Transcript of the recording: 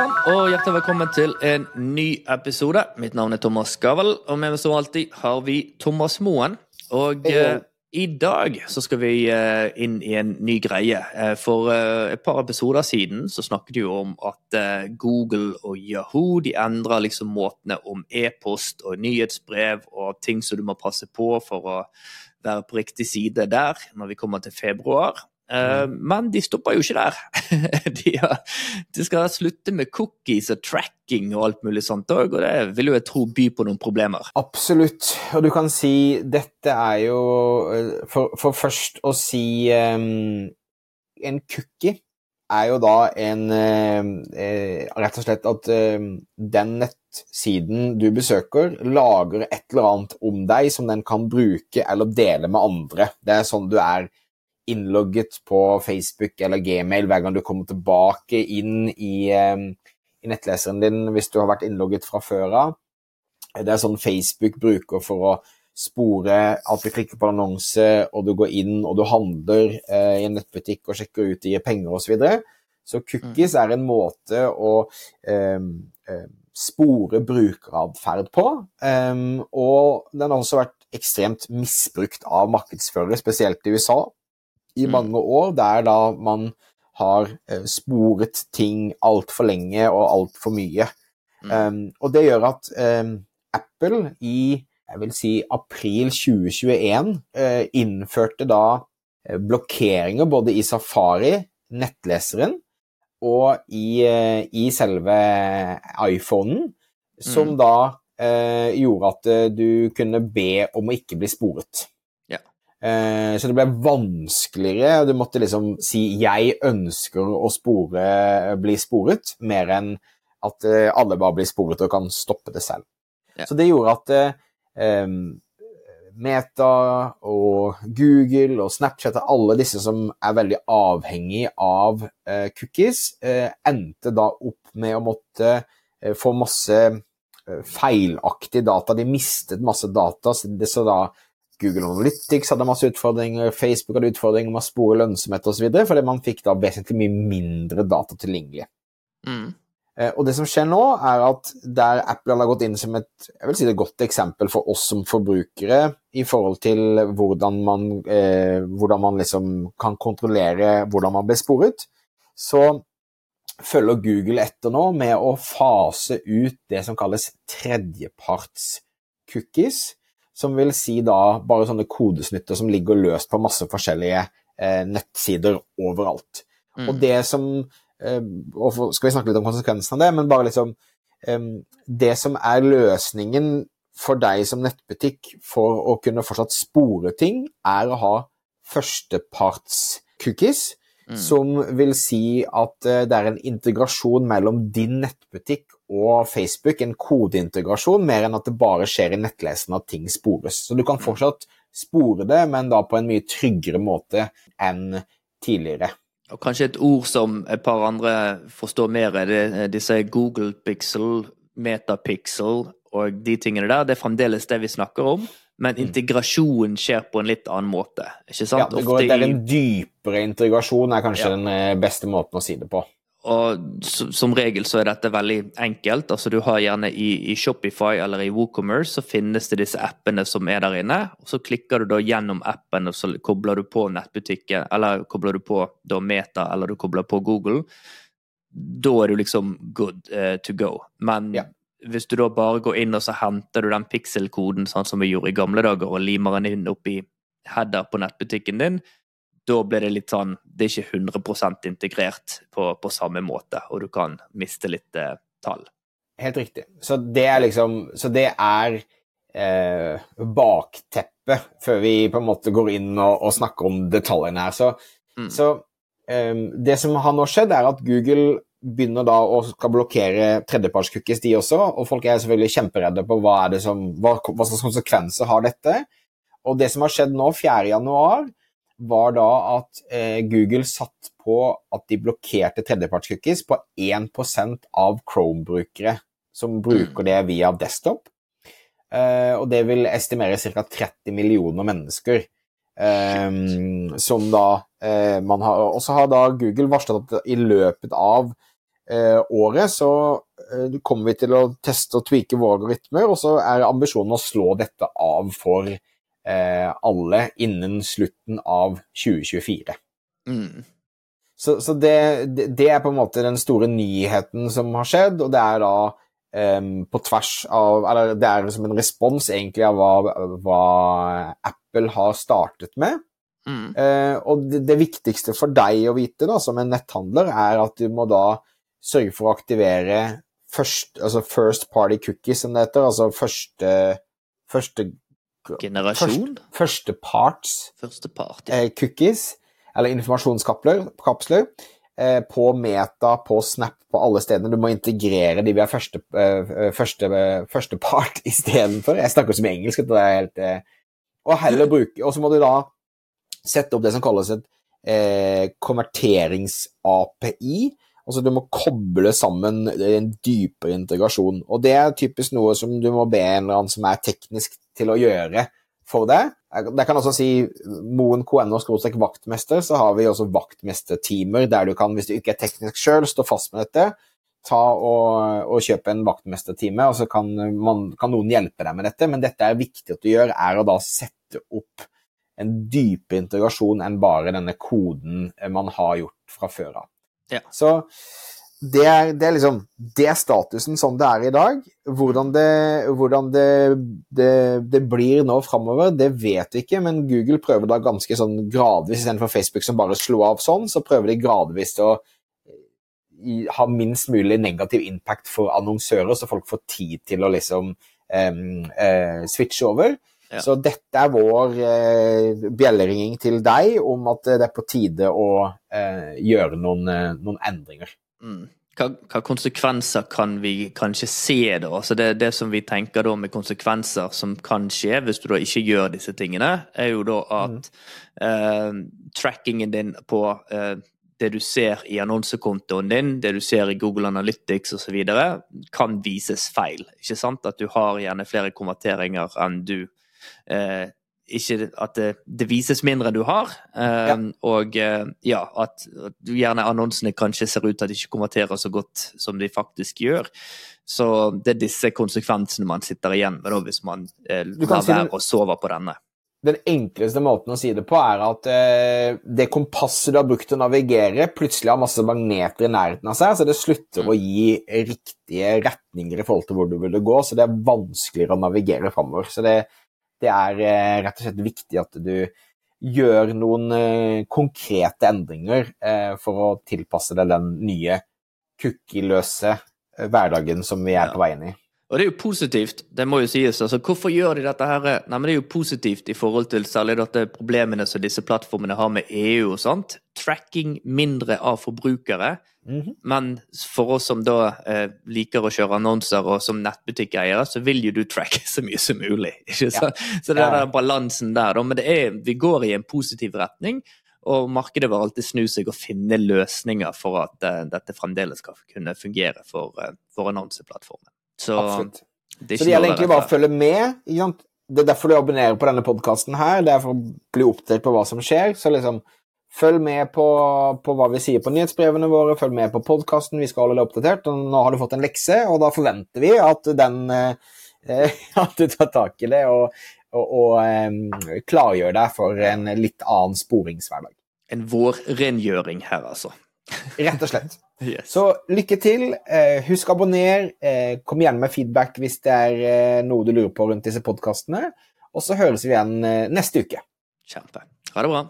sann, og hjertelig velkommen til en ny episode. Mitt navn er Thomas Gavel, og med meg som alltid har vi Thomas Moen. Og eh, i dag så skal vi eh, inn i en ny greie. Eh, for eh, et par episoder siden så snakket vi jo om at eh, Google og Yahoo de endrer liksom måtene om e-post og nyhetsbrev og ting som du må passe på for å være på riktig side der når vi kommer til februar. Eh, Men de stopper jo ikke der. de, har, de skal slutte med cookies og tracking og alt mulig sånt òg, og det vil jo jeg tro by på noen problemer. Absolutt. Og du kan si dette er jo eh, For, for først å si um, En cookie er jo da en eh, Rett og slett at eh, den nettsiden du besøker, lager et eller annet om deg som den kan bruke eller dele med andre. Det er sånn du er innlogget på Facebook eller Gmail hver gang du kommer tilbake inn i, eh, i nettleseren din hvis du har vært innlogget fra før av. Det er sånn Facebook bruker for å spore at du klikker på en annonse, og du går inn og du handler eh, i en nettbutikk og sjekker ut de gir penger osv. Så, videre. så cookies er en måte å eh, eh, spore brukeratferd på, eh, og den har også vært ekstremt misbrukt av markedsførere, spesielt i USA, i Mm. mange år, der da man har eh, sporet ting altfor lenge og altfor mye. Mm. Um, og det gjør at um, Apple i jeg vil si april 2021 uh, innførte da eh, blokkeringer både i Safari, nettleseren, og i, uh, i selve iPhonen, som Mm. da uh, gjorde at eh, du kunne be om å ikke bli sporet. Eh, så det ble vanskeligere. Du måtte liksom si 'jeg ønsker å spore, bli sporet', mer enn at eh, alle bare blir sporet og kan stoppe det selv. Ja. Så det gjorde at eh, Meta og Google og Snapchat og alle disse som er veldig avhengig av eh, cookies, eh, endte da opp med å måtte eh, få masse feilaktig data. De mistet masse data, så det så da Google Analytics hadde masse utfordringer, Facebook hadde utfordringer med å spore lønnsomhet osv., fordi man fikk da vesentlig mye mindre data tilgjengelig. Mm. Eh, Og det som skjer nå, er at der Apple har gått inn som et jeg vil si det er godt eksempel for oss som forbrukere i forhold til hvordan man, eh, hvordan man liksom kan kontrollere hvordan man blir sporet, så følger Google etter nå med å fase ut det som kalles tredjeparts-cookies, som vil si da bare sånne kodesnutter som ligger løst på masse forskjellige eh, nettsider overalt. Mm. Og det som eh, og for, Skal vi snakke litt om konsekvensene av det, men bare liksom eh, Det som er løsningen for deg som nettbutikk for å kunne fortsatt spore ting, er å ha førsteparts-cookies, Mm. som vil si at eh, det er en integrasjon mellom din nettbutikk og Facebook, en kodeintegrasjon, mer enn at det bare skjer i nettlesen at ting spores. Så du kan fortsatt spore det, men da på en mye tryggere måte enn tidligere. Og kanskje et ord som et par andre forstår mer, er det, disse Google Pixel, Metapixel og de tingene der. Det er fremdeles det vi snakker om, men integrasjonen skjer på en litt annen måte. Ikke sant? Ja, det, går, det er en dypere integrasjon, er kanskje Ja. den eh, beste måten å si det på. Og som regel så er dette veldig enkelt. Altså du har gjerne i, i Shopify eller i WooCommerce så finnes det disse appene som er der inne. og Så klikker du da gjennom appen og så kobler du på nettbutikken, eller kobler du på da Meta eller du kobler på Google. Da er du liksom good uh, to go. Men Ja. hvis du da bare går inn og så henter du den pixel-koden sånn som vi gjorde i gamle dager, og limer den inn opp i header på nettbutikken din, da blir det litt sånn Det er ikke 100 integrert på, på samme måte, og du kan miste litt eh, tall. Helt riktig. Så det er liksom Så det er eh, bakteppet før vi på en måte går inn og, og snakker om detaljene her. Så, Mm. så eh, det som har nå skjedd, er at Google begynner da å skal blokkere tredjepartscookies, de også, og folk er selvfølgelig kjemperedde på hva, er det som, hva, hva slags konsekvenser har dette. Og det som har skjedd nå, 4. januar, var da at eh, Google satt på at de blokkerte tredjepartscookies på 1% av Chrome-brukere som bruker det via desktop. Eh, og det vil estimere ca. 30 millioner mennesker. eh, som da eh, man har Og så har da Google varslet at i løpet av eh, året så eh, kommer vi til å teste og tweake våre algoritmer, og så er ambisjonen å slå dette av for eh, alle innen slutten av 2024. Mm. Så, så det, det, er på en måte den store nyheten som har skjedd, og det er da Um, på tvers av Eller det er som en respons egentlig av hva, hva Apple har startet med. Mm. Uh, og det, det, viktigste for deg å vite da, som en netthandler, er at du må da sørge for å aktivere først, altså first party cookies, som det heter. Altså første, første Generasjon? Første, første parts første part, ja. eh, cookies, eller informasjonskapsler, kapsler, uh, på Meta, på Snap, på alle stedene. Du må integrere de vi har første, første, første part istedenfor. Jeg snakker som engelsk det er helt Og heller bruke Og så må du da sette opp det som kalles et eh, konverterings-API. Altså du må koble sammen en dypere integrasjon. Og det er typisk noe som du må be en eller annen som er teknisk til å gjøre for. Det kan også si Moen KNO moen.no vaktmester, så har vi også vaktmesterteamer der du kan, hvis du ikke er teknisk sjøl, stå fast med dette. Ta og, og kjøpe en vaktmestertime, og så kan, man, kan noen hjelpe deg med dette. Men dette er viktig at du gjør, er å da sette opp en dypere integrasjon enn bare denne koden man har gjort fra før av. Ja. Så det er, det er, liksom Det er statusen sånn det er i dag. Hvordan det, hvordan det, det, det blir nå framover, det vet vi ikke, men Google prøver da ganske sånn gradvis, istedenfor Facebook som bare slo av sånn, så prøver de gradvis å ha minst mulig negativ impact for annonsører, så folk får tid til å liksom um, uh, switche over. Ja. Så dette er vår eh, bjelleringing til deg om at det er på tide å eh, gjøre noen, eh, noen endringer. Mm. Hva, hva, konsekvenser kan vi kanskje se, da? Altså det, det som vi tenker da med konsekvenser som kan skje hvis du da ikke gjør disse tingene, er jo da at mm. trackingen din på eh, det du ser i annonsekontoen din, det du ser i Google Analytics osv., kan vises feil. Ikke sant? At du har gjerne flere konverteringer enn du eh, ikke at det, det, vises mindre du har, ja. og eh, ja, at, gjerne annonsene kanskje ser ut til at de ikke konverterer så godt som de faktisk gjør. Så det er disse konsekvensene man sitter igjen med da, hvis man eh, lar si være å sove på denne. Den enkleste måten å si det på er at eh, det kompasset du har brukt til å navigere, plutselig har masse magneter i nærheten av seg, så det slutter mm. å gi riktige retninger i forhold til hvor du ville gå, så det er vanskeligere å navigere framover. Så det, det er eh, rett og slett viktig at du gjør noen eh, konkrete endringer eh, for å tilpasse deg den nye cookie-løse hverdagen som vi er på vei inn i. Og det er jo positivt, det må jo sies. altså Hvorfor gjør de dette? her? Nei, men Det er jo positivt i forhold til særlig dette problemene som disse plattformene har med EU og sånt. Tracking mindre av forbrukere. Mm -hmm. Men for oss som da eh, liker å kjøre annonser, og som nettbutikkeiere, så vil jo du tracke så mye som mulig. ikke sant? Ja. Så det er den balansen der, da. Men det er, vi går i en positiv retning. Og markedet vil alltid snu seg og finne løsninger for at uh, dette fremdeles skal kunne fungere for, uh, for annonseplattformen. Så Absolutt. det, så det gjelder egentlig bare å følge med. Det er derfor du abonnerer på denne podkasten her. Det er for å bli oppdatert på hva som skjer. Så liksom, følg med på, på, hva vi sier på nyhetsbrevene våre, følg med på podkasten. Vi skal holde deg oppdatert. Og nå har du fått en lekse, og da forventer vi at, den, eh, at du tar tak i det og, og, og eh, klargjør deg for en litt annen sporingshverdag. En vårrengjøring her, altså. Rett og slett. Yes. Så lykke til. Eh, husk å abonnere. Eh, kom igjen med feedback hvis det er eh, noe du lurer på rundt disse podkastene. Og så høres vi igjen neste uke. Kjempe. Ha det bra.